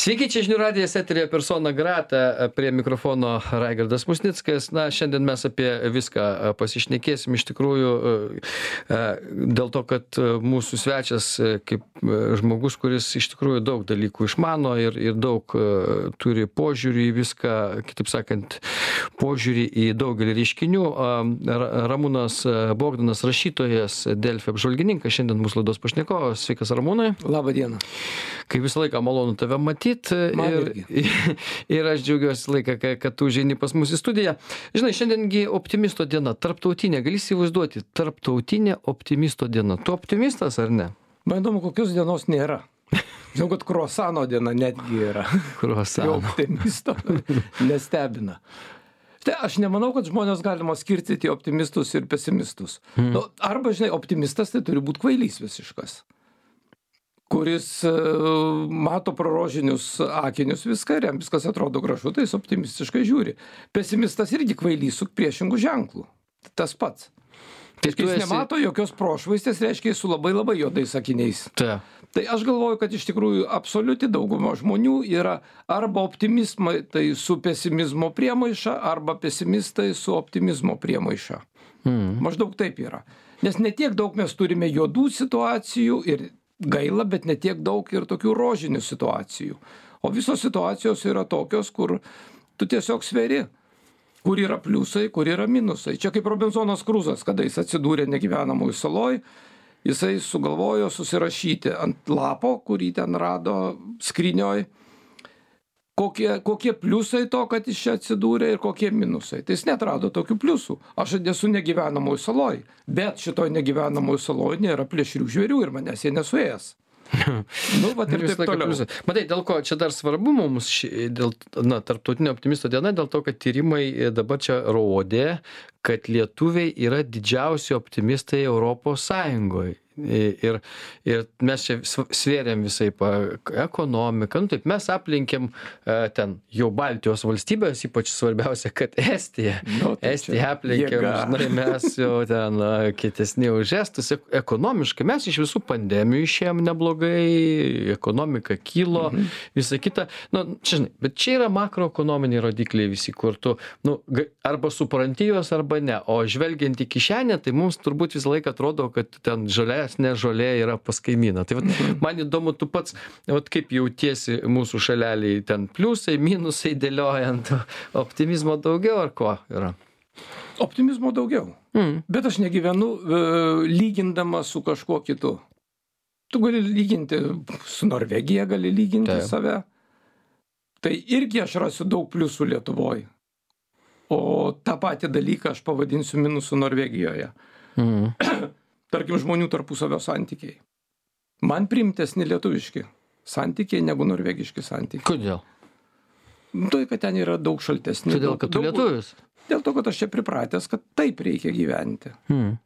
Sveiki, čia žinių radijas eterija persona grata, prie mikrofono Raigardas Musnickas. Na, šiandien mes apie viską e, pasišnekėsim iš tikrųjų e, e, dėl to, kad mūsų svečias kaip žmogus, kuris iš tikrųjų daug dalykų išmano ir, ir daug turi požiūrį į viską, kitaip sakant, požiūrį į daugelį reiškinių. Ramūnas Bogdanas, rašytojas, Delfio apžvalgininkas, šiandien mūsų laidos pašnekovas. Sveikas, Ramūnai. Labą dieną. Kaip visą laiką malonu tave matyti. Ir, ir aš džiaugiuosi laiką, kad tu užėjai pas mus į studiją. Žinai, šiandiengi optimisto diena, tarptautinė, gali įsivaizduoti, tarptautinė optimisto diena. Tu optimistas ar ne? Man įdomu, kokios dienos nėra. Žinau, kad kruosano diena netgi yra. Kruosano. optimisto nestebina. Tai aš nemanau, kad žmonės galima skirstyti į optimistus ir pesimistus. Hmm. Nu, arba, žinai, optimistas tai turi būti kvailys visiškas kuris e, mato pro rožinius akinius viską ir jam viskas atrodo gražu, tai jis optimistiškai žiūri. Pesimistas irgi kvailys su priešingų ženklų. Tas pats. Tai jis esi... nemato jokios prošvaistės, reiškia, su labai labai juodais akiniais. Ta. Tai aš galvoju, kad iš tikrųjų absoliuti dauguma žmonių yra arba optimizmai tai su pesimizmo priemaiša, arba pesimistai su optimizmo priemaiša. Mm. Maždaug taip yra. Nes netiek daug mes turime juodų situacijų ir gaila, bet ne tiek daug ir tokių rožinių situacijų. O visos situacijos yra tokios, kur tu tiesiog sveri, kur yra pliusai, kur yra minusai. Čia kaip Robinsonas Kruzas, kada jis atsidūrė negyvenamųjų saloj, jisai sugalvojo susirašyti ant lapo, kurį ten rado skrynioj kokie kokie pliusai to kad jis čia atsidūrė ir kokie minusai. Tai jis neatrado tokių pliusų. Aš esu negyvenamoj saloj bet šitoj negyvenamoj saloj nėra plėšrių žvėrių ir manęs jie nesuės nu, vat ir taip toliau. Matai, dėl ko čia dar svarbu mums, ši, dėl, na, tarptautinio optimisto diena, dėl to, kad tyrimai dabar čia rodė, kad lietuviai yra didžiausi optimistai Europos Sąjungoje. Ir ir mes čia svėrėm visaip ekonomiką. Nu taip mes aplenkėm ten jau baltijos valstybes ypač svarbiausia kad estiją nu, tai estiją aplenkėm žinai mes jau ten kietesni už estus. Ekonomiškai mes iš visų pandemijų išėjom neblogai ekonomika kilo mhm. visa kita. Nu čia žinai bet čia yra makroekonominiai rodikliai visi kur tu nu arba supranti juos arba ne o žvelgiant į kišenę tai mums turbūt visą laiką atrodo kad ten žalia geresnė žolė yra pas kaimyną. Tai vat, mhm. man įdomu, tu pats, vat, kaip jautiesi mūsų šaleliai, ten pliusai, minusai dėliojant, optimizmo daugiau ar ko yra? Optimizmo daugiau. Mm. Bet aš negyvenu uh, lygindamas su kažkuo kitu. Tu gali lyginti su Norvegija, gali lyginti Taip. save. Tai irgi aš rasiu daug pliusų Lietuvoje. O tą patį dalyką aš pavadinsiu minusų Norvegijoje. Mm. tarkim žmonių tarpusavio santykiai. Man primtesni lietuviški santykiai negu norvegiški santykiai. Kodėl? Nu, tai, kad ten yra daug šaltesni. Todėl, kad tu lietuvis? Dėl to, kad aš čia pripratęs, kad taip reikia gyventi. Hmm.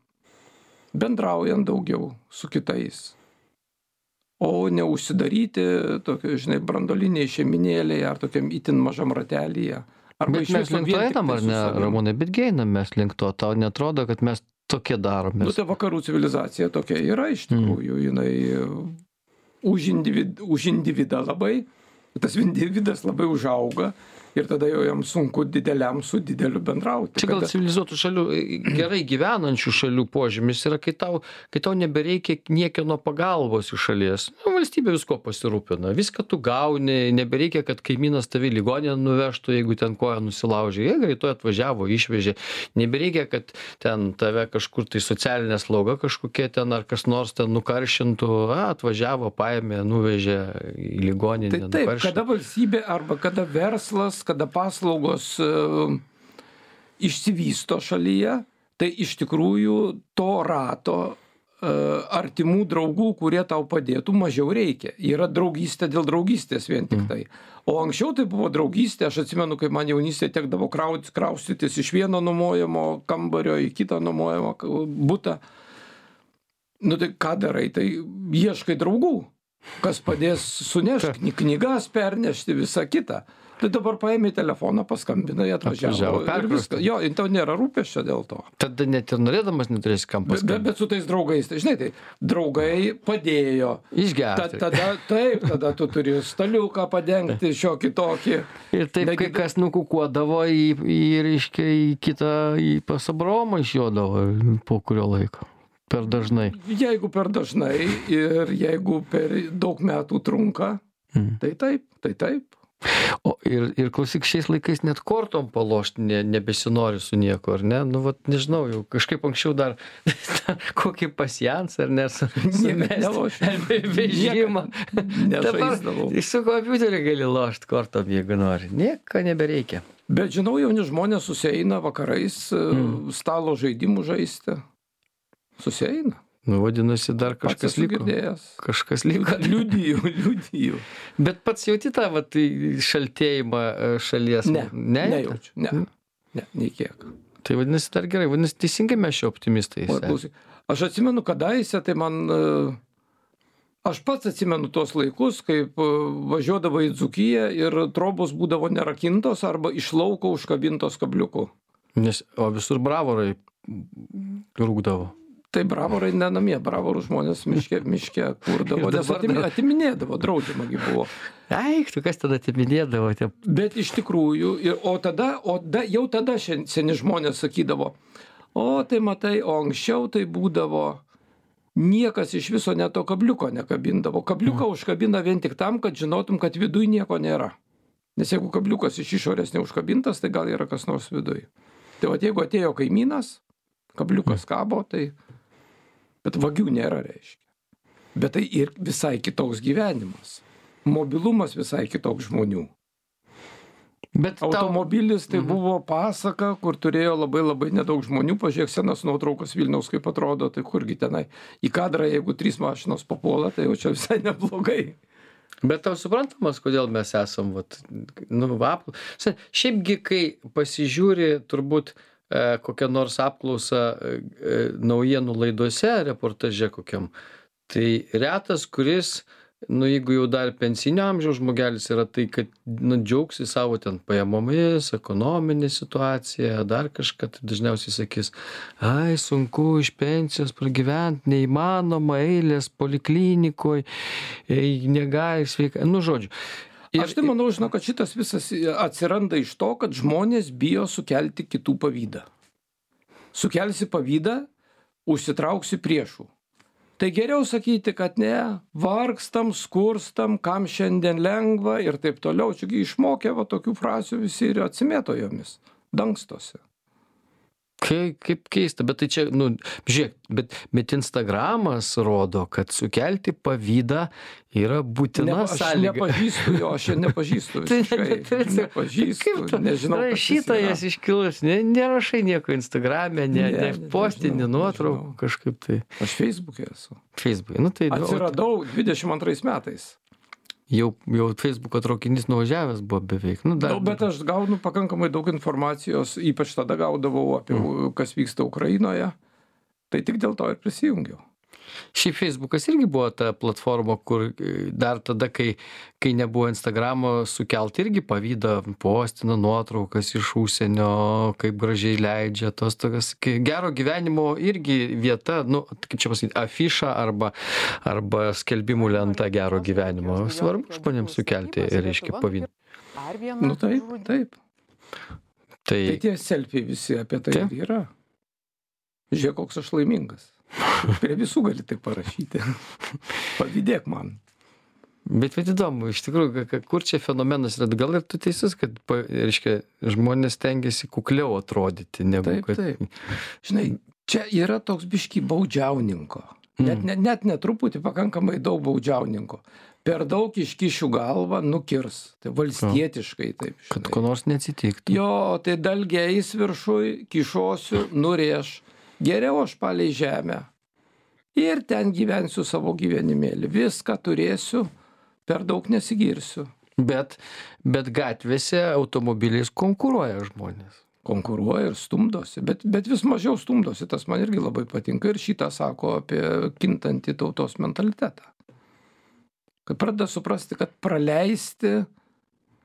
Bendraujant daugiau su kitais. O neužsidaryti tokio, žinai, brandoliniai šeiminėlėje ar tokiam itin mažam ratelyje. Arba bet mes link to einam, ar ne, Ramūnai, bet geinam mes link to. Tau netrodo, kad mes tokie darome. Nu, tai vakarų civilizacija tokia yra iš tikrųjų, mm. jinai už, individ, už individą labai, tas individas labai užauga ir tada jau jam sunku dideliam su dideliu bendrauti. Čia gal kada... civilizuotų šalių, e, gerai gyvenančių šalių požymis yra, kai tau, kai tau nebereikia niekieno pagalbos iš šalies. Nu, valstybė visko pasirūpina, viską tu gauni, nebereikia, kad kaimynas tave ligoninę nuvežtų, jeigu ten koja nusilaužė. Jie greitoje atvažiavo, išvežė. Nebereikia, kad ten tave kažkur tai socialinė slauga kažkokia ten ar kas nors ten nukaršintų, a, atvažiavo, paėmė, nuvežė į ligoninę. Tai taip, nukaršintų. kada valstybė arba kada verslas kada paslaugos e, išsivysto šalyje, tai iš tikrųjų to rato e, artimų draugų, kurie tau padėtų, mažiau reikia. Yra draugystė dėl draugystės vien tik mm. tai. O anksčiau tai buvo draugystė, aš atsimenu, kai man jaunystėje tekdavo kraustytis iš vieno nuomojamo kambario į kitą nuomojamą būtą. Nu tai ką darai, tai ieškai draugų, kas padės sunešti knygas, pernešti visą kitą. Tai dabar paėmė telefoną, paskambinai, atvažiavo. Atvažiavo. Jo, tau nėra rūpeščio dėl to. Tada net ir norėdamas neturėsi kam Bet, bet, paskambinti. bet su tais draugais, tai žinai, tai draugai padėjo. Ta, Išgerti. tada taip, tada tu turi staliuką padengti šiokį tokį. Ir taip, Negi- kai kas nukukuodavo į, į, reiškia, į kitą, į pasabromą išjodavo po kurio laiko. Per dažnai. Jeigu per dažnai ir jeigu per daug metų trunka, Mm. tai taip, tai taip. O ir, ir klausyk, šiais laikais net kortom palošti ne, nebesinori su nieko, ar ne? Nu, vat, nežinau, jau kažkaip anksčiau dar kokį pasijansą, ar ne? Su. Vežimą. Dabar su kompiuteriu gali lošti kortom, jeigu nori. Nieko nebereikia. Bet žinau, jauni žmonės susieina vakarais mm. stalo žaidimų žaisti. Susieina. Nu, vadinasi, dar kažkas liko. girdėjęs. Kažkas liko. Liudijų, liudijų. Bet pats jauti tą vat, šaltėjimą e, šalies? Ne, ne, nejaučiu. Ne, ne, nei kiek. Tai vadinasi, dar gerai, vadinasi, teisingai mes šio optimistai. Aš atsimenu, kadaise, tai man. e, Aš pats atsimenu tuos laikus, kaip e, važiuodavo į Dzukiją ir trobos būdavo nerakintos arba iš lauko užkabintos kabliukų. Nes, o visur bravorai rūkdavo. Tai bravorai ne namie, bravorų žmonės miške, miške kurdavo, nes dar- atiminėdavo, draudžiamagi buvo. Eik, tu kas tada atiminėdavo? Tie... Bet iš tikrųjų, ir, o tada, o da, jau tada šen- seni žmonės sakydavo, o tai matai, o anksčiau tai būdavo, niekas iš viso net to kabliuko nekabindavo. Kabliuką užkabina vien tik tam, kad žinotum, kad viduje nieko nėra. Nes jeigu kabliukas iš išorės neužkabintas, tai gal yra kas nors viduje. Tai va jeigu atėjo kaimynas, kabliukas kabo, tai... Bet vagių nėra, reiškia. Bet tai ir visai kitoks gyvenimas. Mobilumas visai kitoks žmonių. Bet. Automobilis tai buvo pasaka, kur turėjo labai labai nedaug žmonių. Pažiūrėk senas nuotraukas Vilniaus, kaip atrodo, tai kurgi tenai. Į kadrą, jeigu trys mašinos papuola, tai jau čia visai neblogai. Bet tau suprantamas, kodėl mes esam, vat, nu, apl... Šiaipgi, kai pasižiūri turbūt e, kokią nors apklausą e, e, naujienų laidose, reportaže kokiam, tai retas, kuris, nu, jeigu jau dar pensinio amžiaus žmogelis yra, tai kad, nu, džiaugsi savo ten pajamomis, ekonominė situacija, dar kažką, tai dažniausiai sakys, ai, sunku iš pensijos pragyventi, neįmanoma, eilės poliklinikoje, negali sveika, nu, žodžiu. Ir aš tai manau, žinau, kad šitas visas atsiranda iš to, kad žmonės bijo sukelti kitų pavydą. Sukelsi pavydą, užsitrauksi priešų. Tai geriau sakyti, kad ne, vargstam, skurstam, kam šiandien lengva ir taip toliau. Čiagi išmokė va tokių frazių visi ir atsimėto jomis, dangstosi. Kai, kaip keista, bet tai čia, nu, žiūrėk, bet, bet Instagramas rodo, kad sukelti pavydą yra būtina sąlyga. nepažįstu jo, aš jo nepažįstu. Tai visiškai. tai- tai- nepažįstu, nežinau. Rašytojas iškilus, ne, nerašai nieko Instagram'e, ne, Ne, ne, ne, postini nežinau, nuotraukų kažkaip tai. Aš Facebook'e esu. Facebook'e, nu tai nu, Atsiradau 22 metais. Jau, jau Facebook'o traukinys nuvažiavęs buvo beveik. Nu, dar, Dar, bet aš gaunu pakankamai daug informacijos, ypač tada gaudavau apie, mm. kas vyksta Ukrainoje. Tai tik dėl to ir prisijungiau. Šiaip Facebookas irgi buvo ta platforma, kur e, dar tada, kai, kai nebuvo Instagramo, sukelti irgi pavydą, postina nuotraukas iš užsienio, kaip gražiai leidžia tos tokias gero gyvenimo irgi vieta, nu, kaip čia pasakyti, afiša arba, arba skelbimų lenta gero gyvenimo. Svarbu žmonėms sukelti, reiškia, pavydą. Nu taip, taip. Tai, Tai tie selfiai visi apie tai Taip. ir yra. Žiūrėk, koks aš laimingas. Prie visų gali tai parašyti. Pavydėk man. bet bet įdomu, iš tikrųjų, kur čia fenomenas yra, gal ir tu teisus, kad, reiškia, žmonės tengiasi kukliau atrodyti, negu Taip, kad... taip. Žinai, čia yra toks biški baudžiauninko. Net, Mm. net, net netruputį pakankamai daug baudžiauninko. Per daug iškišių galvą nukirs. Tai valstietiškai taip. Kad žinai. ko nors neatsitiktų. Jo, tai dalgiais viršui, kišosiu, nurieš. Geriau aš palei žemę. Ir ten gyvensiu savo gyvenimėlį. Viską turėsiu, per daug nesigirsiu. Bet, bet gatvėse automobiliais konkuruoja žmonės. Konkuruoja ir stumdosi, bet, bet vis mažiau stumdosi. Tas man irgi labai patinka ir šitą sako apie kintantį tautos mentalitetą. Kad pradeda suprasti, kad praleisti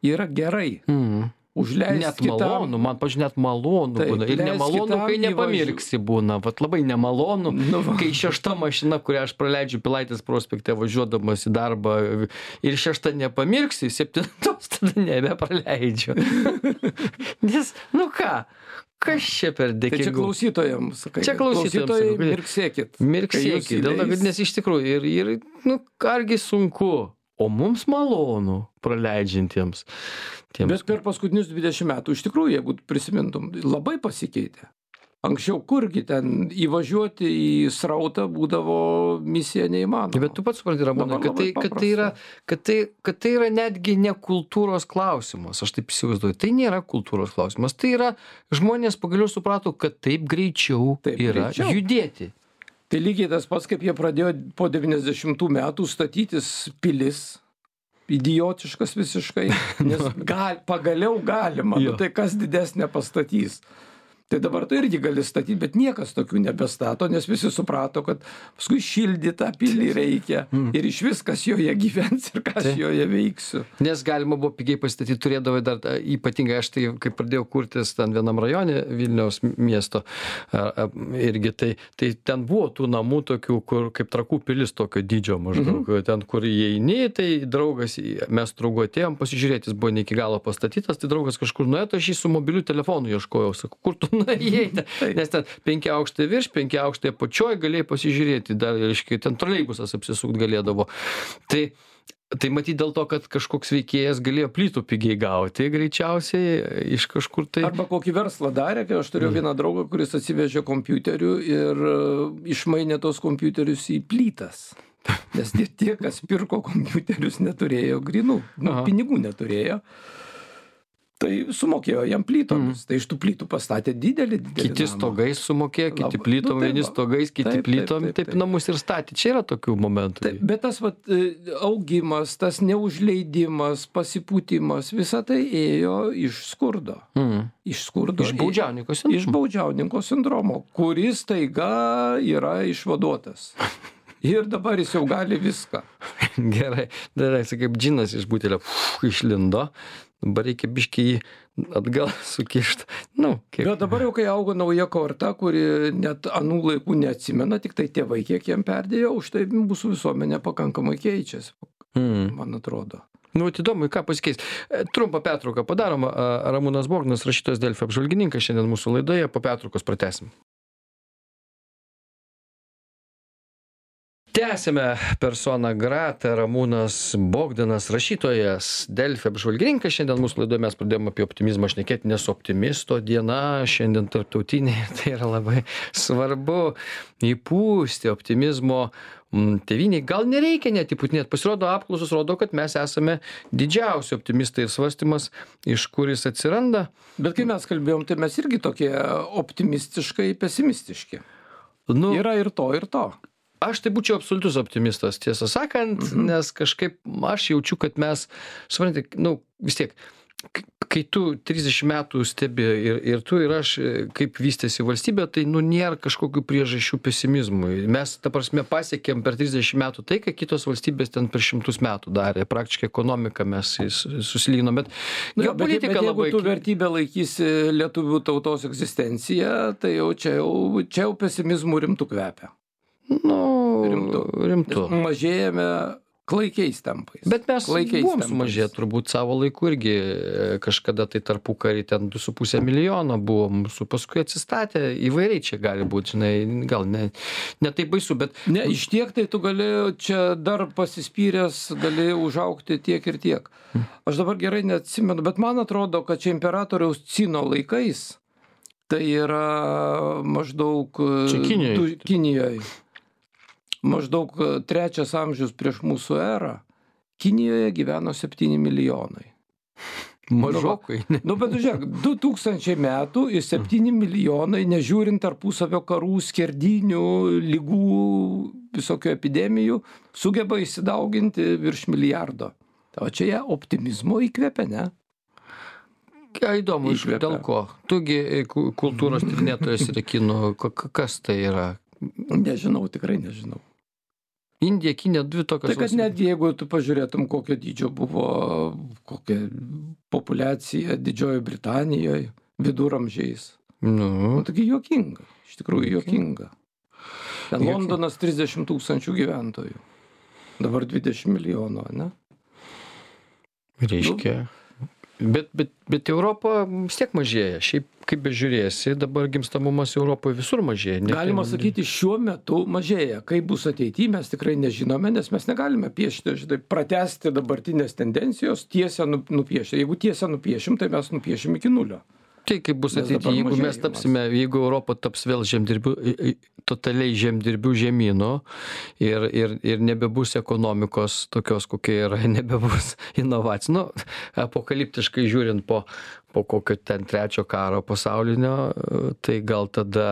yra gerai. Mm. Užleisti Net malonu, man pažiūrėjau, net malonu Taip, būna. Ir nemalonu, kitam kai nepamirksi būna. Vat labai nemalonu, Nu va. kai šešta mašina, kurią aš praleidžiu Pilaitės prospekte važiuodamas į darbą ir šešta nepamirksi, septintos tada nebepraleidžiu. Nes, nu ką, kas čia per Tai čia klausytojams sakai. Čia Klausytojai, mirksėkit. Mirksėkit, dėl to, kad nes iš tikrųjų ir, ir nu, argi sunku, o mums malonu praleidžiantiems. Tiems, Bet per paskutinius 20 metų, iš tikrųjų, jeigu prisimintum, labai pasikeitė. Anksčiau kurgi ten įvažiuoti į srautą būdavo misija neįmanoma. Bet tu pats supranti, Ramūnai, kad tai, kad, tai yra, kad, tai, kad tai yra netgi ne kultūros klausimas, aš taip įsivaizduoju, tai nėra kultūros klausimas, tai yra žmonės pagaliau suprato, kad taip greičiau Taip yra greičiau. judėti. Tai lygiai tas pats, kaip jie pradėjo po 90 metų statytis pilis. Idiotiškas visiškai, nes gal, pagaliau galima, nu, tai kas didesnė pastatys. Tai dabar tu irgi gali statyti, bet niekas tokių nebestato, nes visi suprato, kad paskui šildyti tą pilį reikia ir iš viskas joje gyvens ir kas Taip. joje veiksiu. Nes galima buvo pigiai pastatyti, turėdavai dar tą ypatingai, aš tai, kai pradėjau kurtis ten vienam rajone Vilniaus miesto, a, a, irgi tai, tai ten buvo tų namų tokių, kur kaip trakų pilis tokio dydžio maždaug, ten kur įeini, tai draugas, mes draugu atėjom pasižiūrėti, jis buvo ne iki galo pastatytas, tai draugas kažkur nuėjo, tai aš jį su mobiliu telefonu ieškojau, sakau, kur tu nuėjai, nes ten penki aukštai virš, penki aukštai apačioj, galėjai pasižiūrėti, dar, reiškia, ten troleibusas apsisukt galėdavo. Tai Tai matyt dėl to, kad kažkoks veikėjas galėjo plytų pigiai gauti, greičiausiai iš kažkur tai. Arba kokį verslą darė, kai aš turėjau vieną draugą, kuris atsivežė kompiuterių ir e, išmainė tos kompiuterius į plytas. Nes tie, tie kas pirko kompiuterius, neturėjo grinų, nu, Aha. pinigų neturėjo. Tai sumokėjo jam plytomis. Tai iš tų plytų pastatė didelį, didelį Kiti namą. stogais sumokėjo, kiti Labai- plytom, nu, taip vieni stogais, kiti Taip, taip, plytom, taip, taip taip. namus ir statė. Čia yra tokių momentų. Taip, bet tas vat, e, augimas, tas neužleidimas, pasipūtimas, visa tai ėjo iš skurdo. Mm. Iš skurdo. Iš baudžiauninko Iš sindromo. baudžiauninko sindromo, kuris taiga yra išvaduotas. Ir dabar jis jau gali viską. Gerai, dar esi kaip džinas iš butelio išlindo, dabar reikia biškai jį atgal sukišti. Nu, kiek. Bet dabar jau, kai auga nauja karta, kuri net anų laikų neatsimena, tik tai tėvai kiek jiem perdėjo, už tai mūsų visuomenė pakankamai keičiasi, Mm. man atrodo. Nu, įdomu, ką pasikeis. E, Trumpą pertrauką padarom. A, Ramūnas Bognas, rašytojas Delfio apžvalgininkas, šiandien mūsų laidoje, po pertraukos pratesim. Tęsime persona grata Ramūnas Bogdanas, rašytojas, Delfio apžvalgininkas. Šiandien mūsų laidoje mes pradėjome apie optimizmą šnekėti, nes optimisto diena šiandien tarptautinė, tai yra labai svarbu įpūsti optimizmo mm, tėviniai. Gal nereikia net įpūtinėti. Pasirodo, apklausos rodo, kad mes esame didžiausi optimistai ir svarstymas, iš kur jis atsiranda. Bet kai mes kalbėjom, tai mes irgi tokie optimistiškai pesimistiški. Nu, Yra ir to, ir to. Aš tai būčiau absoliutus optimistas, tiesą sakant, mhm. nes kažkaip aš jaučiu, kad mes, suprantate, nu, vis tiek, kai tu 30 metų stebi ir, ir tu ir aš, kaip vystėsi valstybė, tai, nu, nėra kažkokių priežasčių pesimizmui. Mes, ta prasme, pasiekėm per 30 metų tai, ką kitos valstybės ten per šimtus metų darė. Praktiškai ekonomiką mes susilyginom, bet geopolitika jeigu labai... tu vertybę laikysi lietuvių tautos egzistenciją, tai jau čia jau, čia jau pesimizmų rimtų kvepia. Nu, Rimtu. rimtu. Mažėjame klaikiais tempais. Bet mes Klaikiais buvom sumažėję turbūt savo laiku irgi e, kažkada tai tarpukarį ten 2,5 milijono buvo mūsų, paskui atsistatė, įvairiai čia gali būti, žinai, gal ne, ne taip baisu, bet Ne, iš tiek tai tu gali čia dar pasispyręs, gali užaukti tiek ir tiek. Aš dabar gerai neatsimenu, bet man atrodo, kad čia imperatoriaus Cino laikais, tai yra maždaug... Čia Kinijoj. du- Kinijoj. Maždaug e, trečias amžius prieš mūsų erą. Kinijoje gyveno 7 milijonai. mažokai. Ne. Nu, bet žiūrėk, 2000 metų ir 7 milijonai, nežiūrint tarpusavio karų, skerdinių, lygų, visokių epidemijų, sugeba įsidauginti virš milijardo. O čia jie optimizmo įkvepia, ne? Ką įdomu, iš Įkvepia. dėl ko? Tugi e, ku- kultūros tyrinėtojas ir kinų, kas tai yra? Nežinau, tikrai nežinau. Indija, Kinė, dvi tokios. Tai kad netgi jeigu tu pažiūrėtum, kokio dydžio buvo kokia populiacija Didžiojo Britanijoje viduramžiais. Nu. nu taigi juokinga, iš tikrųjų juokinga. Ten Londonas 30 tūkstančių gyventojų. Dabar 20 milijonų, ne? Reiškia. Nu, Bet, bet, bet Europa vis tiek mažėja. Šiaip kaip bežiūrėsi, dabar gimstamumas Europoje visur mažėja. Galima sakyti, šiuo metu mažėja. Kaip bus ateityje, mes tikrai nežinome, nes mes negalime piešti, žinai, pratesti dabartinės tendencijos, tiesę nu, nupiešti. Jeigu tiesę nupiešim, tai mes nupiešim iki nulio tai kaip bus ateity jeigu mes tapsime jeigu europa taps vėl žemdirbių totaliai žemdirbių žemynu ir ir ir nebebus ekonomikos tokios kokia yra nebebus inovacijų. Nu apokaliptiškai žiūrint po po kokio ten trečio karo pasaulinio tai gal tada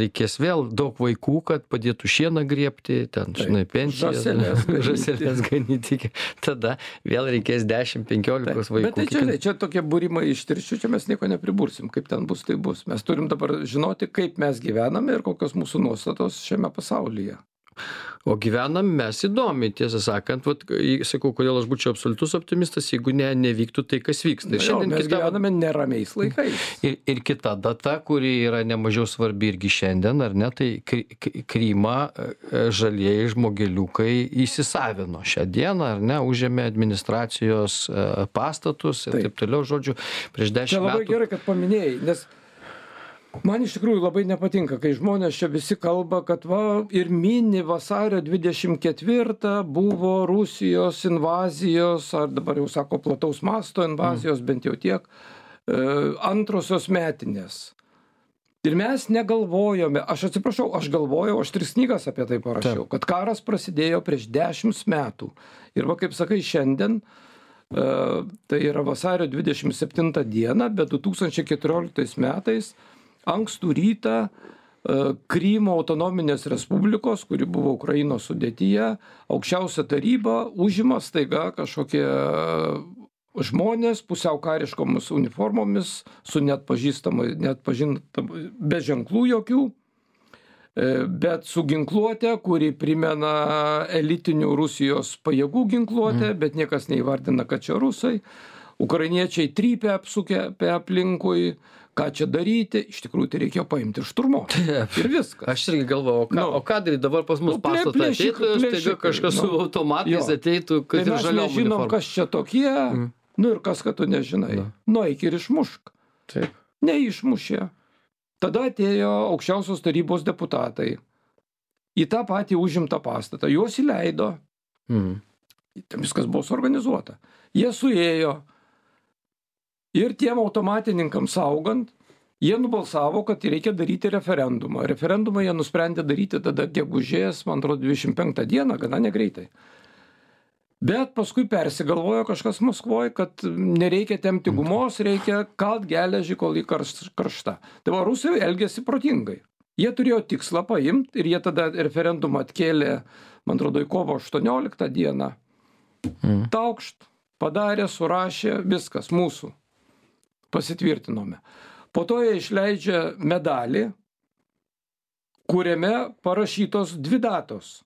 reikės vėl daug vaikų kad padėtų šieną grėbti ten žinai pensijas žąseles ganyti. tada vėl reikės dešim penkiolikos vaikų bet tai čia čia tokie būrimai iš tirščių čia mes nieko nepribursim kaip ten bus tai bus. Mes turim dabar žinoti kaip mes gyvename ir kokios mūsų nuostatos šiame pasaulyje o gyvenam mes įdomiai tiesą sakant vat sakau kodėl aš būčiau absoliutus optimistas jeigu ne nevyktų tai kas vyksta. Šiandien mes gyvename neramiais laikais. Ir ir kita data kuri yra nemažiau svarbi irgi šiandien ar ne tai kry krymą e, žalieji žmogeliukai įsisavino šią dieną ar ne užėmė administracijos e, pastatus ir taip. toliau. Žodžiu prieš dešim metų labai gerai kad paminėjai nes man iš tikrųjų labai nepatinka kai žmonės čia visi kalba kad va ir mini vasario dvidešim ketvirtą buvo rusijos invazijos ar dabar jau sako plataus masto invazijos bent jau tiek e, antrosios metinės. Ir mes negalvojome aš atsiprašau aš galvojau aš tris knygas apie tai parašiau kad karas prasidėjo prieš dešims metų. Ir va kaip sakai šiandien e, tai yra vasario dvidešim septintą dieną bet du tūkstančiai keturioliktais metais ankstų rytą e, Krymo autonominės Respublikos, kuri buvo Ukrainos sudėtyje, aukščiausia taryba užima staiga kažkokie žmonės pusiau kariškomis uniformomis, su net pažįstamai, net pažintamai, be ženklų jokių, e, bet su ginkluotė, kuri primena elitinių Rusijos pajėgų ginkluotę, mm. bet niekas neįvardina, kad čia rusai. Ukrainiečiai trypia apsukę apie aplinkui, ką čia daryti iš tikrųjų tai reikėjo paimti ir šturmuot ir viskas. Aš irgi galvojau o ką o ką daryt dabar pas mus pastatą ateitų staiga kažkas su automatais ateitų kad tai žaliom nežinom kas čia tokie. Mm. nu ir kas kad tu nežinai. Nueik ir išmušk. Taip. Neišmušė. Tada atėjo aukščiausios tarybos deputatai į tą patį užimtą pastatą. Juos įleido. Mm. ten viskas buvo suorganizuota. Jie suėjo ir tiem automatininkams augant jie nubalsavo kad reikia daryti referendumą. Referendumą jie nusprendė daryti tada gegužės man atrodo dvidešim penktą dieną gana negreitai. Bet paskui persigalvojo kažkas maskvoj kad nereikia tempti gumos reikia kalt geležį kol ji karš karšta. Tai va rusai elgiasi protingai. Jie turėjo tikslą paimt ir jie tada referendumą atkėlė man atrodo į kovo aštuonioliktą dieną. Mm. taukšt padarė surašė viskas mūsų pasitvirtinome. Po to jie išleidžia medalį, kuriame parašytos dvi datos.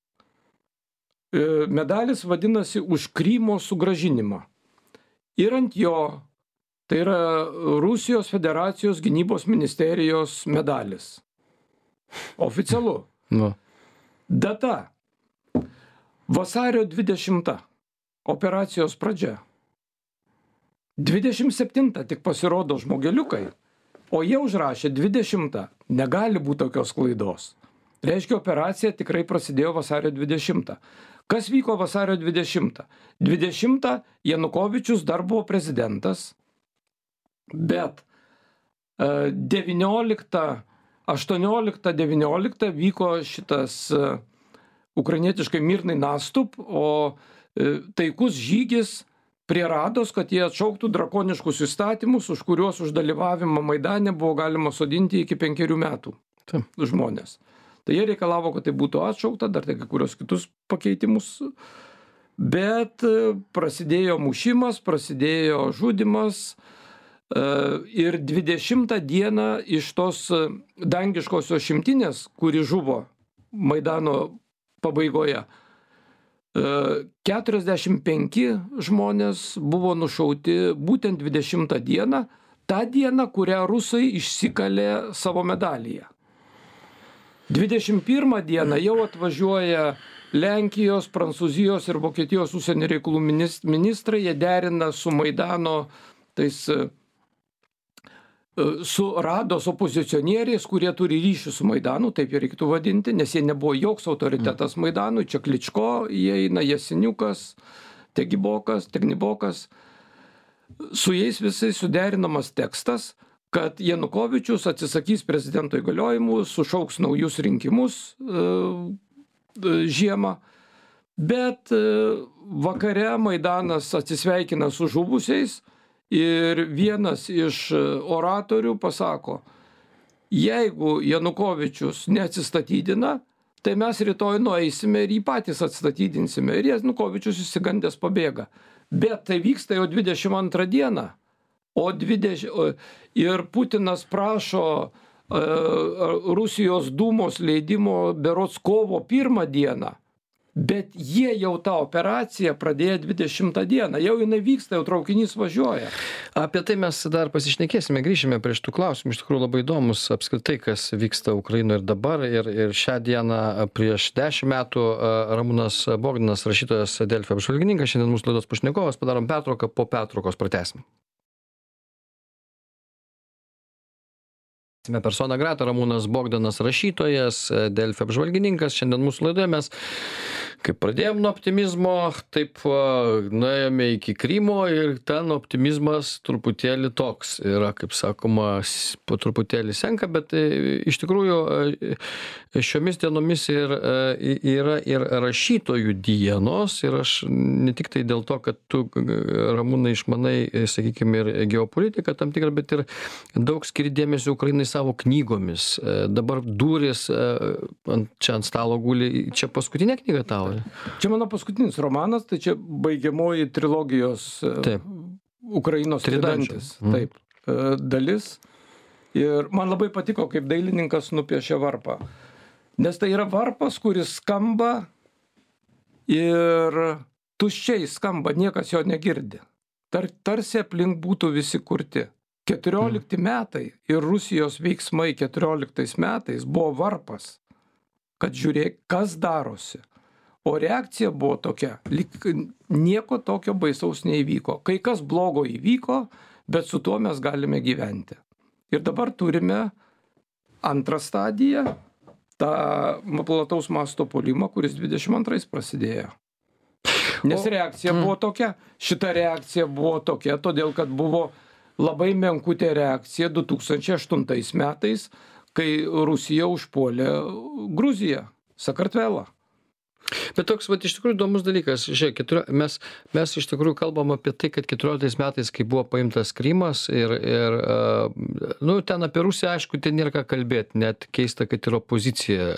E, medalis vadinasi už Krymo sugražinimą. Ir ant jo, tai yra Rusijos federacijos gynybos ministerijos medalis. Oficialu. Nu. Data. Vasario 20. Operacijos pradžia dvidešim septintą tik pasirodo žmogeliukai o jie užrašė dvidešimtą. Negali būt tokios klaidos. Reiškia operacija tikrai prasidėjo vasario dvidešimtą. Kas vyko vasario dvidešimtą? Dvidešimtą janukovyčius dar buvo prezidentas bet e, devynioliktą aštuonioliktą devynioliktą vyko šitas e, ukrainietiškai mirnai nastup o e, taikus žygis prie rados kad jie atšauktų drakoniškus įstatymus už kuriuos už dalyvavimą maidane buvo galima sodinti iki penkerių metų žmones tai jie reikalavo kad tai būtų atšaukta dar tai kai kuriuos kitus pakeitimus. Bet e, prasidėjo mušimas prasidėjo žudymas e, ir dvidešimtą dieną iš tos e, dangiškosios šimtinės kuri žuvo maidano pabaigoje 45 žmonės buvo nušauti būtent 20 dieną, tą dieną, kurią rusai išsikalė savo medalyje. 21 dieną jau atvažiuoja Lenkijos, Prancūzijos ir Vokietijos užsienio reikalų ministrai, jie derina su Maidano tais su rados opozicionieriais, kurie turi ryšį su Maidanu, taip ir reikėtų vadinti, nes jie nebuvo joks autoritetas Maidanui, čia Kličko įeina, Jasiniukas, Tegibokas, Tegnibokas. Su jais visais suderinamas tekstas, kad Janukovičius atsisakys prezidento įgaliojimų, sušauks naujus rinkimus e, e, žiemą, bet e, vakare Maidanas atsisveikina su žuvusiais, ir vienas iš e, oratorių pasako jeigu janukovičius neatsistatydina tai mes rytoj nueisime ir jį patys atstatydinsime ir janukovičius išsigandęs pabėga. Bet tai vyksta jau dvidešim antrą dieną. O dvideš ir putinas prašo e, rusijos dūmos leidimo berods kovo pirmą dieną bet jie jau tą operaciją pradėjo dvidešimtą dieną. Jau jinai vyksta jau traukinys važiuoja. Apie tai mes dar pasišnekėsime grįšime prie šitų klausimų. Iš tikrųjų labai įdomūs apskritai kas vyksta ukrainoj ir dabar. Ir ir šią dieną prieš dešim metų ramūnas bogdanas rašytojas delfi apžvalgininkas šiandien mūsų laidos pašnekovas. Padarom pertrauką po pertraukos pratęsim. Tęsiame persona grata ramūnas bogdanas rašytojas delfi apžvalgininkas. Šiandien mūsų laidoje mes kaip pradėjom nuo optimizmo taip nuėjome iki krymo ir ten optimizmas truputėlį toks yra kaip sakoma po truputėlį senka bet e, iš tikrųjų e, šiomis dienomis ir e, yra ir rašytojų dienos ir aš ne tiktai dėl to kad tu ramūnai išmanai sakykim ir geopolitiką tam tikrą bet ir daug skiri dėmesio ukrainai savo knygomis. Dabar durys ant čia ant stalo guli čia paskutinė knyga tavo Čia mano paskutinis romanas, tai čia baigiamoji trilogijos e, Taip. Ukrainos tridantis. Mm. Taip, e, dalis. Ir man labai patiko, kaip dailininkas nupiešė varpą. Nes tai yra varpas, kuris skamba ir tuščiai skamba, niekas jo negirdi. Tar, tarsi aplink būtų visi kurti. 14 mm. metai ir Rusijos veiksmai 14 metais buvo varpas, kad žiūrėk, kas darosi o reakcija buvo tokia lyg nieko tokio baisaus neįvyko. Kai kas blogo įvyko bet su tuo mes galime gyventi. Ir dabar turime antrą stadiją tą plataus masto puolimą kuris dvidešim antrais prasidėjo. Nes reakcija buvo tokia. Šita reakcija buvo tokia todėl kad buvo labai menkutė reakcija du tūkstančiai aštuntais metais kai rusija užpuolė gruziją sakartvelą bet toks vat iš tikrųjų įdomus dalykas. Žiūrėk keturio mes mes iš tikrųjų kalbam apie tai kad keturioliktais metais kai buvo paimtas krymas ir ir nu ten apie rusiją aišku ten nėr ką kalbėt. Net keista kad ir opozicija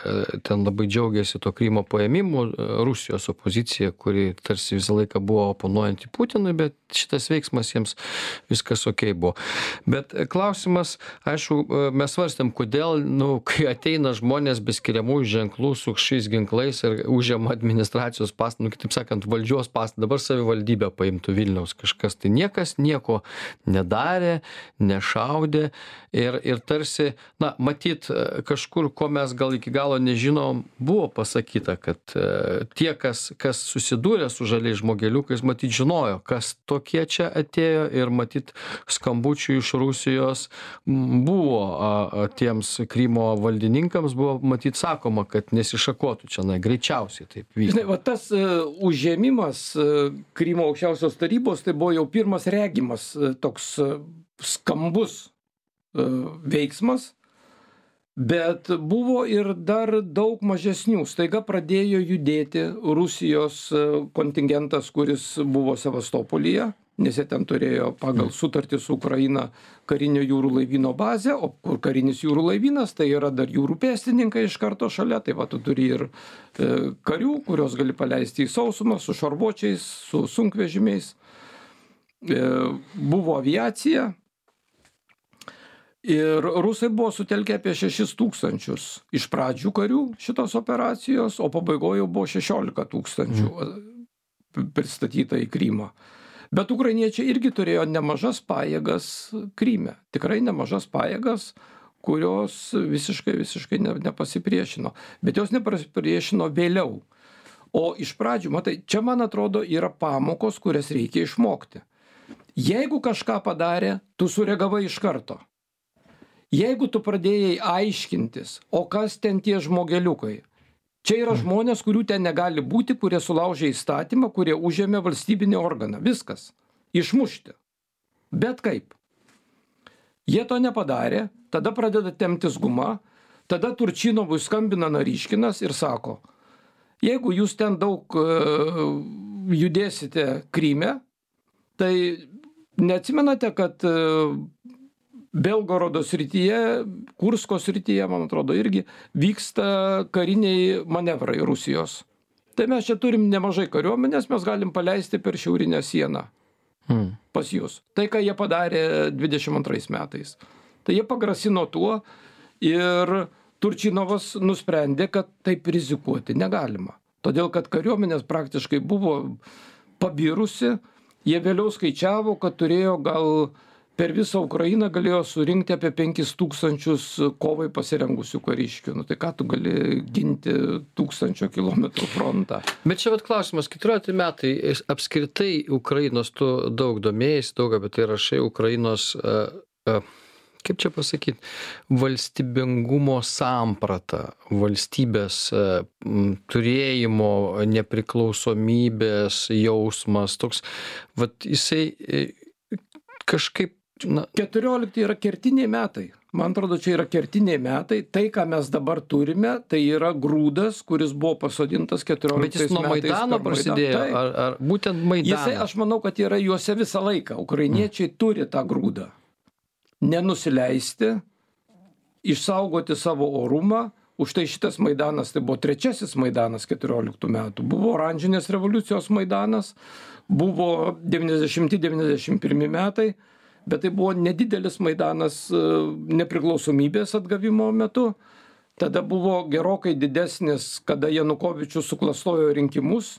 ten labai džiaugėsi tuo krymo paėmimu rusijos opozicija kuri tarsi visą laiką buvo oponuojanti putinui bet šitas veiksmas jiems viskas okei buvo. Bet klausimas aišku mes svarstėm kodėl nu kai ateina žmonės be skiriamųjų ženklų su kažkokiais ginklais ir užima užima administracijos pastatą nu kitaip sakant valdžios pastatą dabar savivaldybę paimtų vilniaus kažkas tai. Niekas nieko nedarė nešaudė ir ir tarsi na matyt kažkur ko mes gal iki galo nežinom buvo pasakyta kad tie kas kas susidūrė su žaliais žmogeliukais matyt žinojo kas tokie čia atėjo ir matyt skambučių iš rusijos buvo tiems krymo valdininkams buvo matyt sakoma kad nesišakotų čionai greičiausiai tai taip vyko. Žinai, va tas uh, užėmimas uh, Krymo aukščiausios tarybos, tai buvo jau pirmas regimas uh, toks uh, skambus uh, veiksmas, bet buvo ir dar daug mažesnių. Staiga pradėjo judėti Rusijos uh, kontingentas, kuris buvo Sevastopolyje nes jie ten turėjo pagal sutartį su Ukraina karinio jūrų laivyno bazę, o kur karinis jūrų laivynas, tai yra dar jūrų pėstininkai iš karto šalia, tai va tu turi ir e, karių, kurios gali paleisti į sausumą su šarvuočiais, su sunkvežimiais. E, buvo aviacija. Ir rusai buvo sutelkę apie 6 tūkstančius iš pradžių karių šitos operacijos, o pabaigoje jau buvo 16 tūkstančių mm. pristatyta į Krymą. Bet ukrainiečiai irgi turėjo nemažas pajėgas Kryme, tikrai nemažas pajėgas, kurios visiškai, visiškai ne, nepasipriešino. Bet jos nepasipriešino vėliau. O iš pradžių, matai, čia man atrodo yra pamokos, kurias reikia išmokti. Jeigu kažką padarė, tu sureagavai iš karto jeigu tu pradėjai aiškintis o kas ten tie žmogeliukai čia yra žmonės kurių ten negali būti kurie sulaužė įstatymą kurie užėmė valstybinį organą. Viskas. Išmušti. Bet kaip? Jie to nepadarė tada pradeda temptis guma tada turčinovui skambina naryškinas ir sako jeigu jūs ten daug e, judėsite kryme tai neatsimenate kad e, belgorodo srityje kursko srityje man atrodo irgi vyksta kariniai manevrai rusijos. Tai mes čia turim nemažai kariuomenės mes galim paleisti per šiaurinę sieną hmm. pas jus tai ką jie padarė dvidešim antrais metais. Tai jie pagrasino tuo ir turčinovas nusprendė kad taip rizikuoti negalima. Todėl kad kariuomenės praktiškai buvo pabirusi jie vėliau skaičiavo kad turėjo gal per visą ukrainą galėjo surinkti apie penkis tūkstančius kovai pasirengusių kariškių. Nu tai ką tu gali ginti tūkstančio kilometrų frontą? Bet čia vat klausimas keturiolikti metai apskritai ukrainos tu daug domėjaisi daug apie tai rašai ukrainos a a kaip čia pasakyt valstybingumo samprata valstybės turėjimo nepriklausomybės jausmas toks vat jisai e, kažkaip na. keturiolikti yra kertiniai metai. Man atrodo čia yra kertiniai metai. Tai ką mes dabar turime tai yra grūdas kuris buvo pasodintas keturioliktais metais nuo maidano prasidėjo ar ar būtent maidano? Jisai aš manau kad yra juose visą laiką. Ukrainiečiai turi tą grūdą. Nenusileisti išsaugoti savo orumą. Už tai šitas maidanas tai buvo trečiasis maidanas keturioliktų metų. Buvo oranžinės revoliucijos maidanas buvo devyniasdešimti devyniasdešim pirmi metai bet tai buvo nedidelis maidanas e, nepriklausomybės atgavimo metu. Tada buvo gerokai didesnis kada janukovyčius suklastojo rinkimus.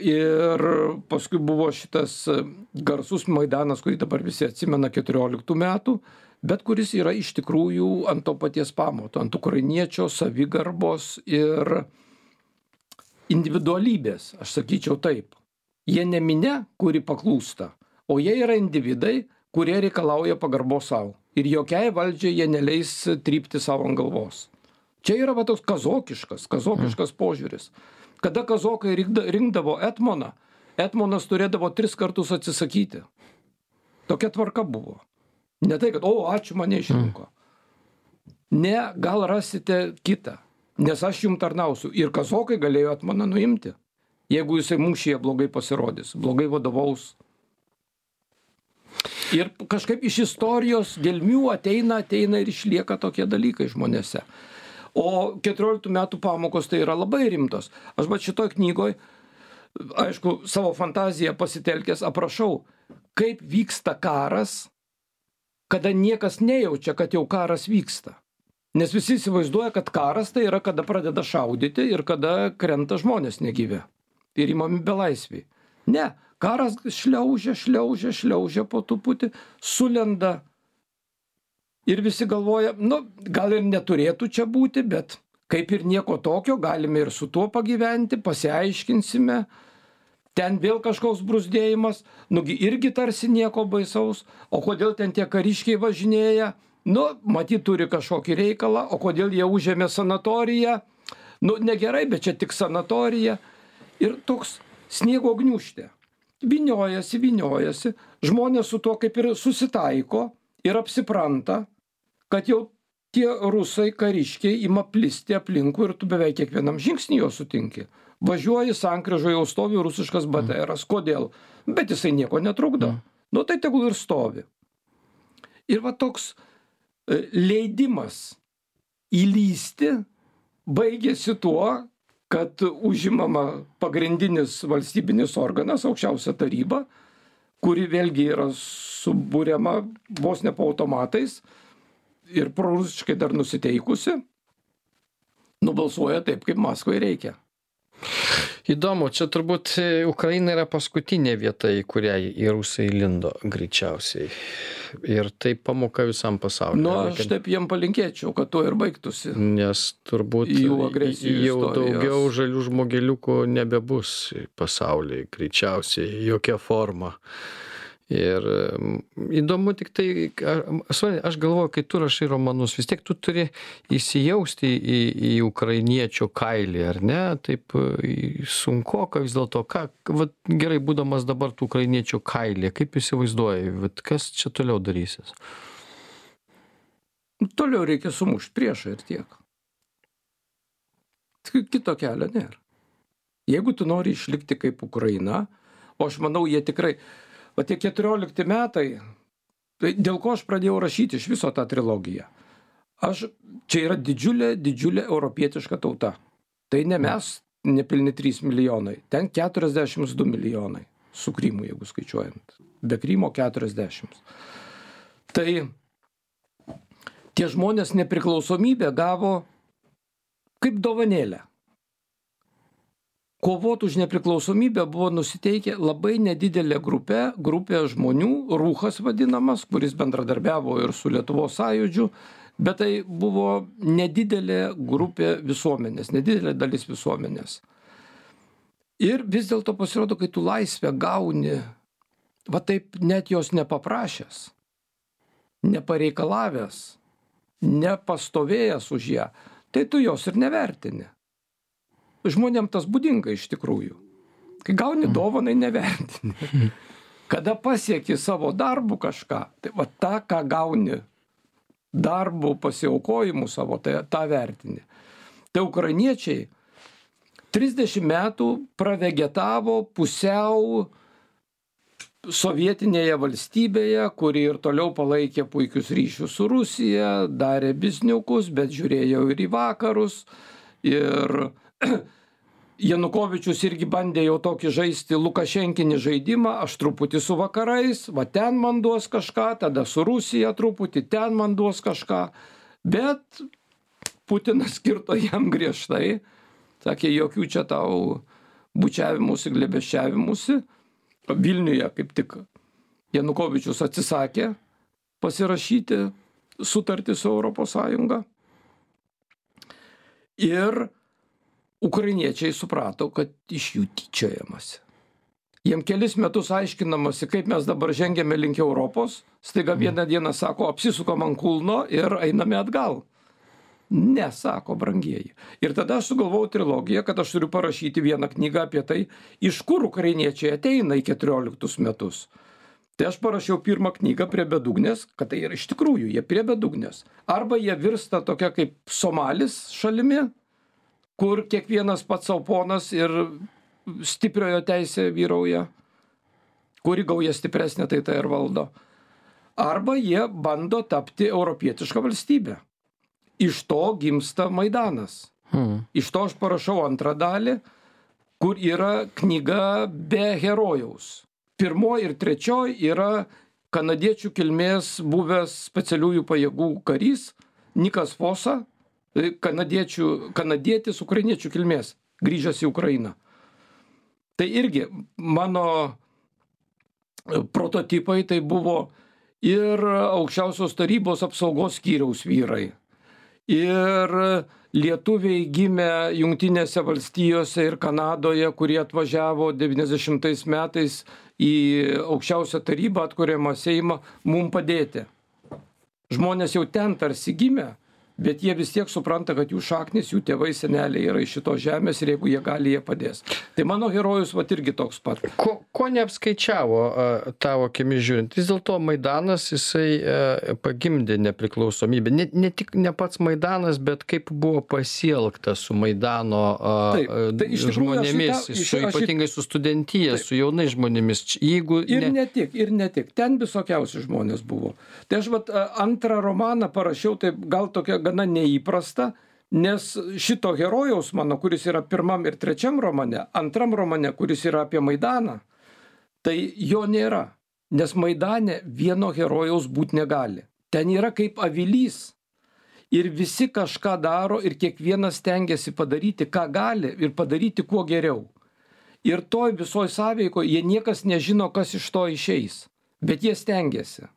Ir paskui buvo šitas e, garsus maidanas kurį dabar visi atsimena keturioliktų metų bet kuris yra iš tikrųjų ant to paties pamato ant ukrainiečio savigarbos ir individualybės. Aš sakyčiau taip. Jie ne minia kuri paklūsta o jie yra individai kurie reikalauja pagarbos sau. Ir jokiai valdžiai jie neleis trypti sau ant galvos. Čia yra va toks kazokiškas kazokiškas požiūris. Kada kazokai rinkda rinkdavo etmoną etmonas turėdavo tris kartus atsisakyti. Tokia tvarka buvo. Ne tai kad o ačiū mane išrinko. Ne gal rasite kitą nes aš jum tarnausiu. Ir kazokai galėjo etmoną nuimti jeigu jisai mūšyje blogai pasirodys blogai vadovaus ir kažkaip iš istorijos gelmių ateina ateina ir išlieka tokie dalykai žmonėse. O keturioliktų metų pamokos tai yra labai rimtos. Aš vat šitoj knygoj aišku savo fantaziją pasitelkęs aprašau kaip vyksta karas kada niekas nejaučia kad jau karas vyksta. Nes visi įsivaizduoja kad karas tai yra kada pradeda šaudyti ir kada krenta žmonės negyvi ir imami belaisviai. Ne karas šliaužia šliaužia šliaužia po truputį sulenda. Ir visi galvoja nu gal ir neturėtų čia būti bet kaip ir nieko tokio galime ir su tuo pagyventi pasiaiškinsime. Ten vėl kažkoks bruzdėjimas nugi irgi tarsi nieko baisaus. O kodėl ten tie kariškiai važinėja? Nu matyt turi kažkokį reikalą. O kodėl jie užėmė sanatoriją? Nu negerai bet čia tik sanatorija. Ir toks sniego gniūžtė vyniojasi vyniojasi. Žmonės su tuo kaip ir susitaiko ir apsipranta kad jau tie rusai kariškiai ima plisti aplinkui ir tu beveik kiekvienam žingsny juos sutinki. Važiuoji sankryžoj jau stovi rusiškas btras kodėl? Bet jisai nieko netrukdo. Nu tai tegul ir stovi. Ir va toks e, leidimas įlįsti baigėsi tuo kad užimama pagrindinis valstybinis organas aukščiausia taryba kuri vėlgi yra suburiama vos ne po automatais ir prorusiškai dar nusiteikusi, nubalsuoja taip, kaip Maskvai reikia. Įdomu, čia turbūt e, Ukraina yra paskutinė vieta, į kurią į Rusai lindo greičiausiai. Ir tai pamoka visam pasauliu. Nu, aš taip jiem palinkėčiau, kad to ir baigtųsi. Nes turbūt Jų agresijų jau daugiau žalių žmogeliukų nebebus pasaulyje, greičiausiai, jokia forma. Ir mm, įdomu tik tai, Svani, aš galvoju, kai tu rašai romanus, vis tiek tu turi įsijausti į, į ukrainiečio kailį, ar ne? Taip sunku, ką vis dėlto, ką, vat, gerai būdamas dabar tų ukrainiečio kailį, kaip įsivaizduoji, vat, kas čia toliau darysis? Toliau reikia sumušti priešą ir tiek. Kito kelio nėra. Jeigu tu nori išlikti kaip Ukraina, o aš manau, jie tikrai, o tie 14 metai, tai dėl ko aš pradėjau rašyti iš viso tą trilogiją. Aš, čia yra didžiulė, didžiulė europietiška tauta. Tai ne mes, nepilni 3 milijonai, ten 42 milijonai su Krymu, jeigu skaičiuojant. Be Krymo 40. Tai tie žmonės nepriklausomybę gavo kaip dovanėlę. Kovot už nepriklausomybę buvo nusiteikę labai nedidelė grupė, grupė žmonių, rūkas vadinamas, kuris bendradarbiavo ir su Lietuvos sąjūdžiu, bet tai buvo nedidelė grupė visuomenės, nedidelė dalis visuomenės. Ir vis dėlto pasirodo, kai tu laisvę gauni, va taip net jos nepaprašęs, nepareikalavęs, nepastovėjęs už ją, tai tu jos ir nevertini. Žmonėm tas būdinga iš tikrųjų. Kai gauni dovanai, nevertini. Kada pasieki savo darbų kažką, tai va tą, ką gauni darbų pasiaukojimų savo, tai tą vertini. Tai ukrainiečiai 30 metų pravegetavo pusiau sovietinėje valstybėje, kuri ir toliau palaikė puikius ryšius su Rusija, darė bizniukus, bet žiūrėjo ir į vakarus. Ir Janukovičius irgi bandė jau tokį žaisti Lukašenkinį žaidimą, aš truputį su vakarais, va ten man duos kažką, tada su Rusija truputį, ten man duos kažką. Bet Putinas skirto jam griežtai, sakė, jokių čia tau bučiavimusi, glebeščiavimusi. Vilniuje kaip tik Janukovičius atsisakė pasirašyti sutartį su ES. Ir ukrainiečiai suprato, kad iš jų tyčiojamasi. Jiem kelis metus aiškinamasi, kaip mes dabar žengėme link Europos, staiga vieną dieną sako, apsisukam ant kulno ir einame atgal. Ne, sako brangieji. Ir tada aš sugalvojau trilogiją, kad aš turiu parašyti vieną knygą apie tai, iš kur ukrainiečiai ateina į 14 metus. Tai aš parašiau pirmą knygą prie bedugnės, kad tai yra iš tikrųjų, jie prie bedugnės. Arba jie virsta tokia kaip Somalis šalimi, kur kiekvienas pats savo ponas ir stipriojo teisė vyrauja, kuri gauja stipresnė, tai tai ir valdo. Arba jie bando tapti europietišką valstybę. Iš to gimsta Maidanas. Hmm. Iš to aš parašau antrą dalį, kur yra knyga be herojaus. Pirmoji ir trečioji yra kanadiečių kilmės buvęs specialiųjų pajėgų karys Nikas Fosa, kanadiečių, kanadietis ukrainiečių kilmės, grįžęs į Ukrainą. Tai irgi mano e, prototipai tai buvo ir aukščiausios tarybos apsaugos skyriaus vyrai. Ir lietuviai gimę Junktinėse valstijose ir Kanadoje, kurie atvažiavo 90 metais į aukščiausią tarybą, atkuriamą Seimą, mum padėti. Žmonės jau ten tarsi gimė, bet jie vis tiek supranta, kad jų šaknis, jų tėvai, seneliai yra iš šitos žemės ir jeigu jie gali, jie padės. Tai mano herojus va irgi toks pat. Ko, ko neapskaičiavo tavo akimis žiūrint? Vis dėlto Maidanas jisai a, pagimdė nepriklausomybę. Ne, ne tik ne pats Maidanas, bet kaip buvo pasielgta su Maidano Taip, tai žmonėmis, tą- iš- su, ypatingai su studentyje, Taip. su jaunais žmonėmis. Jeigu Ir ne, ne tik, ir ne tik. Ten visokiausi žmonės buvo. Tai aš vat, antrą romaną parašiau taip gal tokia gana neįprasta, nes šito herojaus mano, kuris yra pirmam ir trečiam romane, antram romane, kuris yra apie Maidaną, tai jo nėra. Nes Maidane vieno herojaus būti negali. Ten yra kaip avilys ir visi kažką daro ir kiekvienas stengiasi padaryti, ką gali ir padaryti kuo geriau. Ir toj visoj sąveikoje jie niekas nežino, kas iš to išeis, bet jie stengiasi.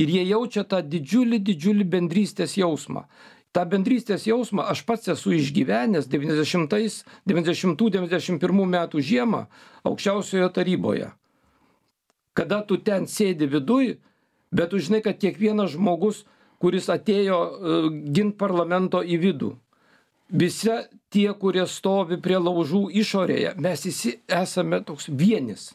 Ir jie jaučia tą didžiulį, didžiulį bendrystės jausmą. Ta bendrystės jausmą aš pats esu išgyvenęs 90-91 metų žiemą aukščiausioje taryboje. Kada tu ten sėdi viduj, bet tu žinai, kad kiekvienas žmogus, kuris atėjo uh, gint parlamento į vidų, visi tie, kurie stovi prie laužų išorėje, mes visi esame toks vienis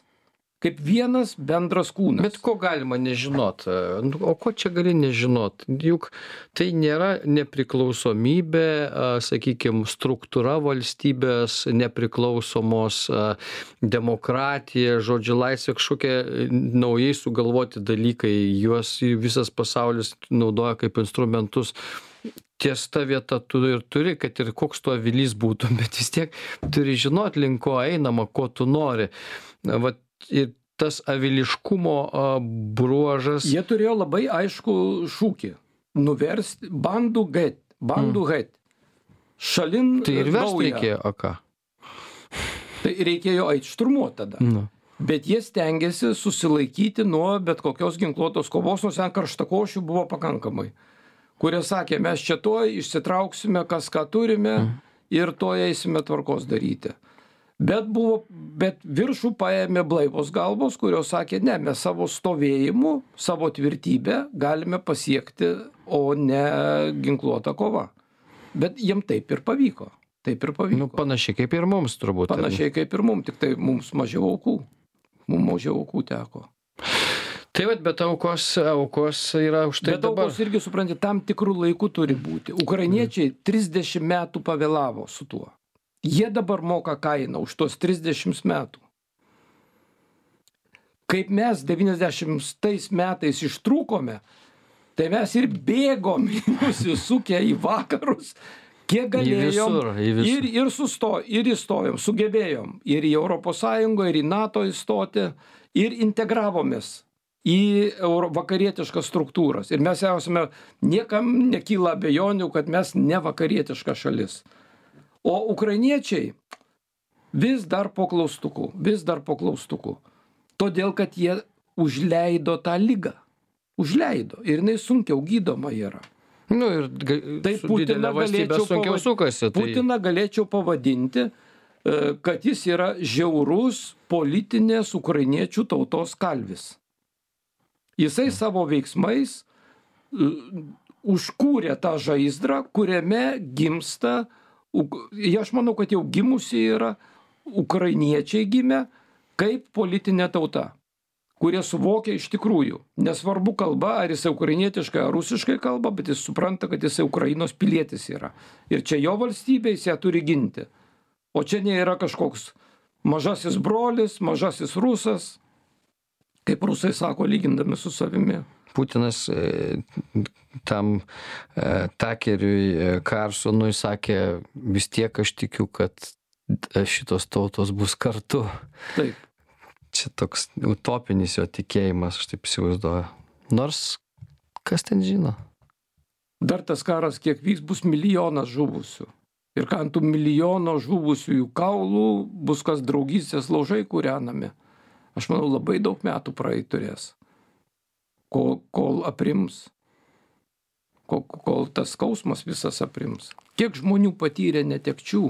kaip vienas bendras kūnas. Bet ko galima nežinot? Nu, o ko čia gali nežinot? Juk tai nėra nepriklausomybė, sakykime, struktūra valstybės, nepriklausomos demokratija, žodžio laisvė, kažkokie naujai sugalvoti dalykai, juos visas pasaulis naudoja kaip instrumentus ties ta vieta tu ir turi, kad ir koks tu avilys būtų, bet vis tiek turi žinot, link ko einama, ko tu nori. Vat ir tas aviliškumo bruožas. Jie turėjo labai aišku šūkį - nuversti bandų get, bandų mm. get. Šalin. Tai ir versti reikėjo, o ką? Tai reikėjo eiti šturmuoti tada. Nu. Bet jie stengiasi susilaikyti nuo bet kokios ginkluotos kovos, nors ten karštakošių buvo pakankamai. Kurie sakė, mes čia to išsitrauksime, kas ką turime mm. ir to eisime tvarkos daryti bet buvo bet viršų paėmė blaivos galvos kurios sakė ne mes savo stovėjimu savo tvirtybe galime pasiekti o ne ginkluota kova bet jiem taip ir pavyko taip ir pavyko nu, panašiai kaip ir mums turbūt panašiai kaip ir mum tiktai mums mažiau aukų mum mažiau aukų teko Tai vat, bet aukos, aukos yra už tai. Bet dabar. aukos irgi, supranti, tam tikrų laikų turi būti. Ukrainiečiai 30 metų pavėlavo su tuo. Jie dabar moka kainą už tuos 30 metų. Kaip mes 90 metais ištrūkome, tai mes ir bėgom nusisukę į vakarus, kiek galėjom. Į visur, į visur. Ir, ir, susto, ir įstojom, sugebėjom ir į ES, ir į NATO įstoti, ir integravomės į euro, vakarietiškas struktūras. Ir mes esame, niekam nekyla abejonių, kad mes ne vakarietiška šalis. O ukrainiečiai vis dar po klaustukų, vis dar po klaustukų. Todėl, kad jie užleido tą lygą. Užleido. Ir jinai sunkiau gydoma yra. Nu, ir tai Putiną galėčiau, pavad... sukasi, tai... Putiną galėčiau pavadinti, e, kad jis yra žiaurus politinės ukrainiečių tautos kalvis. Jisai savo veiksmais e, užkūrė tą žaizdrą, kuriame gimsta uh, aš manau, kad jau gimusi yra ukrainiečiai gimę kaip politinė tauta, kurie suvokia iš tikrųjų, nesvarbu kalba, ar jisai ukrainietiškai ar rusiškai kalba, bet jis supranta, kad jisai Ukrainos pilietis yra. Ir čia jo valstybė jis ją turi ginti. O čia nėra kažkoks mažasis brolis, mažasis rusas, kaip rusai sako, lygindami su savimi. Putinas e, tam e, takeriui e, Karsonui sakė, vis tiek aš tikiu, kad šitos tautos bus kartu. Taip. Čia toks utopinis jo tikėjimas, aš taip įsivaizduoju. Nors kas ten žino? Dar tas karas, kiek vyks, bus milijonas žuvusių. Ir ant tų milijono žuvusiųjų kaulų bus kas draugystės laužai kūrenami. Aš manau, labai daug metų praeit turės kol, kol aprims, kol, kol tas skausmas visas aprims. Kiek žmonių patyrė netekčių,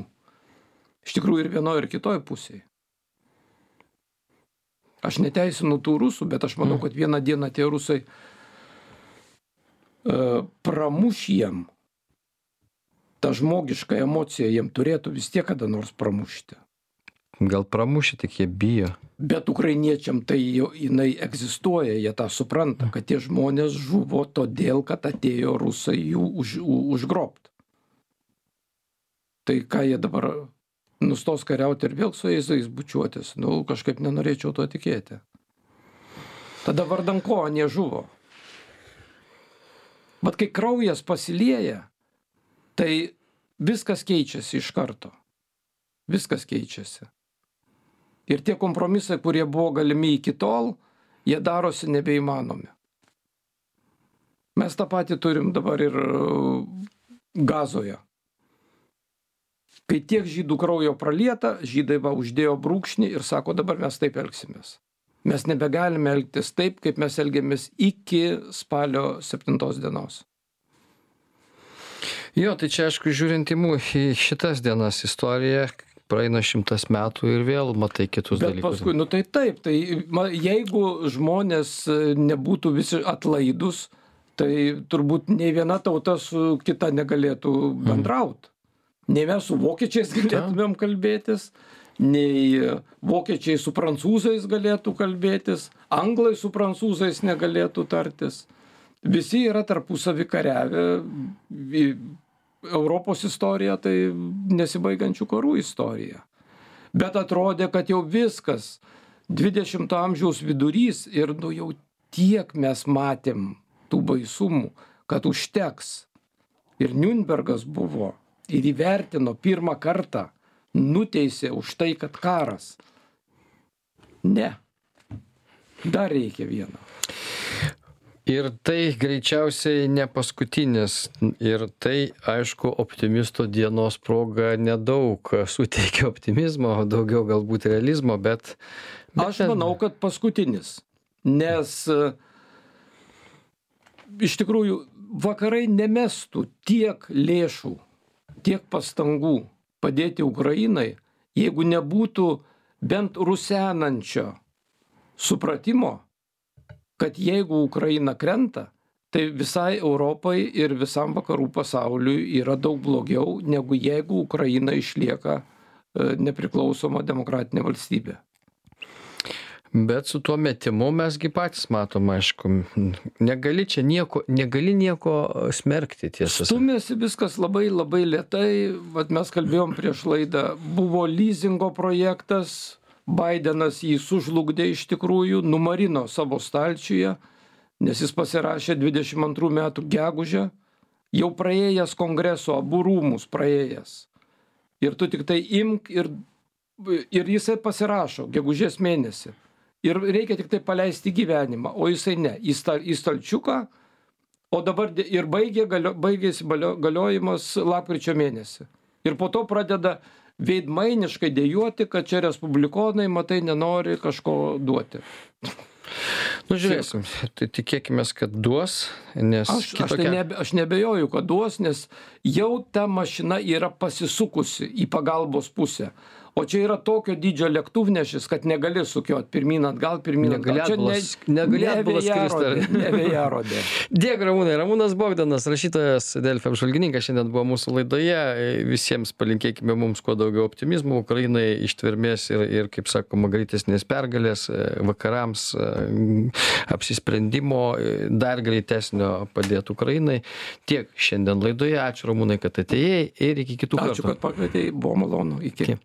iš tikrųjų ir vienoje ir kitoje pusėje. Aš neteisinu tų rusų, bet aš manau, mm. kad vieną dieną tie rusai uh, pramuš jiem tą žmogišką emociją, jiem turėtų vis tiek kada nors pramušti. Gal pramušė, tik jie bijo. Bet ukrainiečiam tai jau jinai egzistuoja, jie tą supranta, kad tie žmonės žuvo todėl, kad atėjo rusai jų už, užgrobt. Tai ką jie dabar nustos kariauti ir vėl su jais bučiuotis, nu kažkaip nenorėčiau to tikėti. Tada vardan ko nežuvo. Bet kai kraujas pasilieja, tai viskas keičiasi iš karto. Viskas keičiasi ir tie kompromisai kurie buvo galimi iki tol jie darosi nebeįmanomi Mes tą patį turim dabar ir uh, gazoje. Kai tiek žydų kraujo pralieta, žydai va uždėjo brūkšnį ir sako, dabar mes taip elgsimės. Mes nebegalime elgtis taip, kaip mes elgėmės iki spalio 7 dienos. Jo, tai čia aišku, žiūrint į, mū, į šitas dienas istoriją, praeina šimtas metų ir vėl matai kitus Bet dalykus. paskui, nu tai taip, tai ma, jeigu žmonės e, nebūtų visi atlaidus, tai turbūt nei viena tauta su kita negalėtų bendrauti. Nei mes su vokiečiais galėtumėm kalbėtis, nei vokiečiai su prancūzais galėtų kalbėtis, anglai su prancūzais negalėtų tartis. Visi yra tarpusavį kariavę. Europos istorija tai nesibaigiančių karų istorija. Bet atrodė, kad jau viskas. 20 amžiaus vidurys ir nu jau tiek mes matėm tų baisumų, kad užteks. Ir Nürnbergas buvo ir įvertino pirmą kartą, nuteisė už tai, kad karas. Ne. Dar reikia vieno. Ir tai greičiausiai ne paskutinis. Ir tai, aišku, optimisto dienos proga nedaug suteikia optimizmo, daugiau galbūt realizmo, bet... Aš manau, kad paskutinis. Nes e, iš tikrųjų vakarai nemestų tiek lėšų, tiek pastangų padėti Ukrainai, jeigu nebūtų bent rusenančio supratimo, kad jeigu Ukraina krenta, tai visai Europai ir visam vakarų pasauliui yra daug blogiau, negu jeigu Ukraina išlieka e, nepriklausoma demokratinė valstybė. Bet su tuo metimu mesgi patys matom, aišku, negali čia nieko, negali nieko smerkti tiesą. Stumėsi viskas labai labai lietai, vat mes kalbėjom prieš laidą, buvo leasingo projektas, Bidenas jį sužlugdė iš tikrųjų, numarino savo stalčiuje, nes jis pasirašė 22 metų gegužę, jau praėjęs kongreso, abu rūmus praėjęs. Ir tu tik tai imk ir, ir jisai pasirašo gegužės mėnesį. Ir reikia tik tai paleisti gyvenimą, o jisai ne, į, stal, į stalčiuką, o dabar ir baigė, galio, baigėsi galiojimas lapkričio mėnesį. Ir po to pradeda veidmainiškai dėjoti, kad čia respublikonai, matai, nenori kažko duoti. Nu, žiūrėsim, tai tikėkime, kad duos, nes Aš, aš, tai kitokia... nebe, aš nebejoju, kad duos, nes jau ta mašina yra pasisukusi į pagalbos pusę. O čia yra tokio dydžio lėktuvnešis, kad negali sukiot pirmin atgal, Negali atgal. Čia atbulas- negali atbulas skrist, ne? Ne vėjarodė. Dėkui, Ramūnai. Ramūnas Bogdanas, rašytojas Delfio apžvalgininkas, šiandien buvo mūsų laidoje. Visiems palinkėkime mums kuo daugiau optimizmo, Ukrainai ištvermės ir, ir kaip sakoma, greitesnės pergalės, e, vakarams e, apsisprendimo, e, dar greitesnio padėti Ukrainai. Tiek šiandien laidoje. Ačiū Ramūnai, kad atėjai ir iki kitų Ačiū, kartų. kad pakvietei, buvo malonu. Iki. Iki.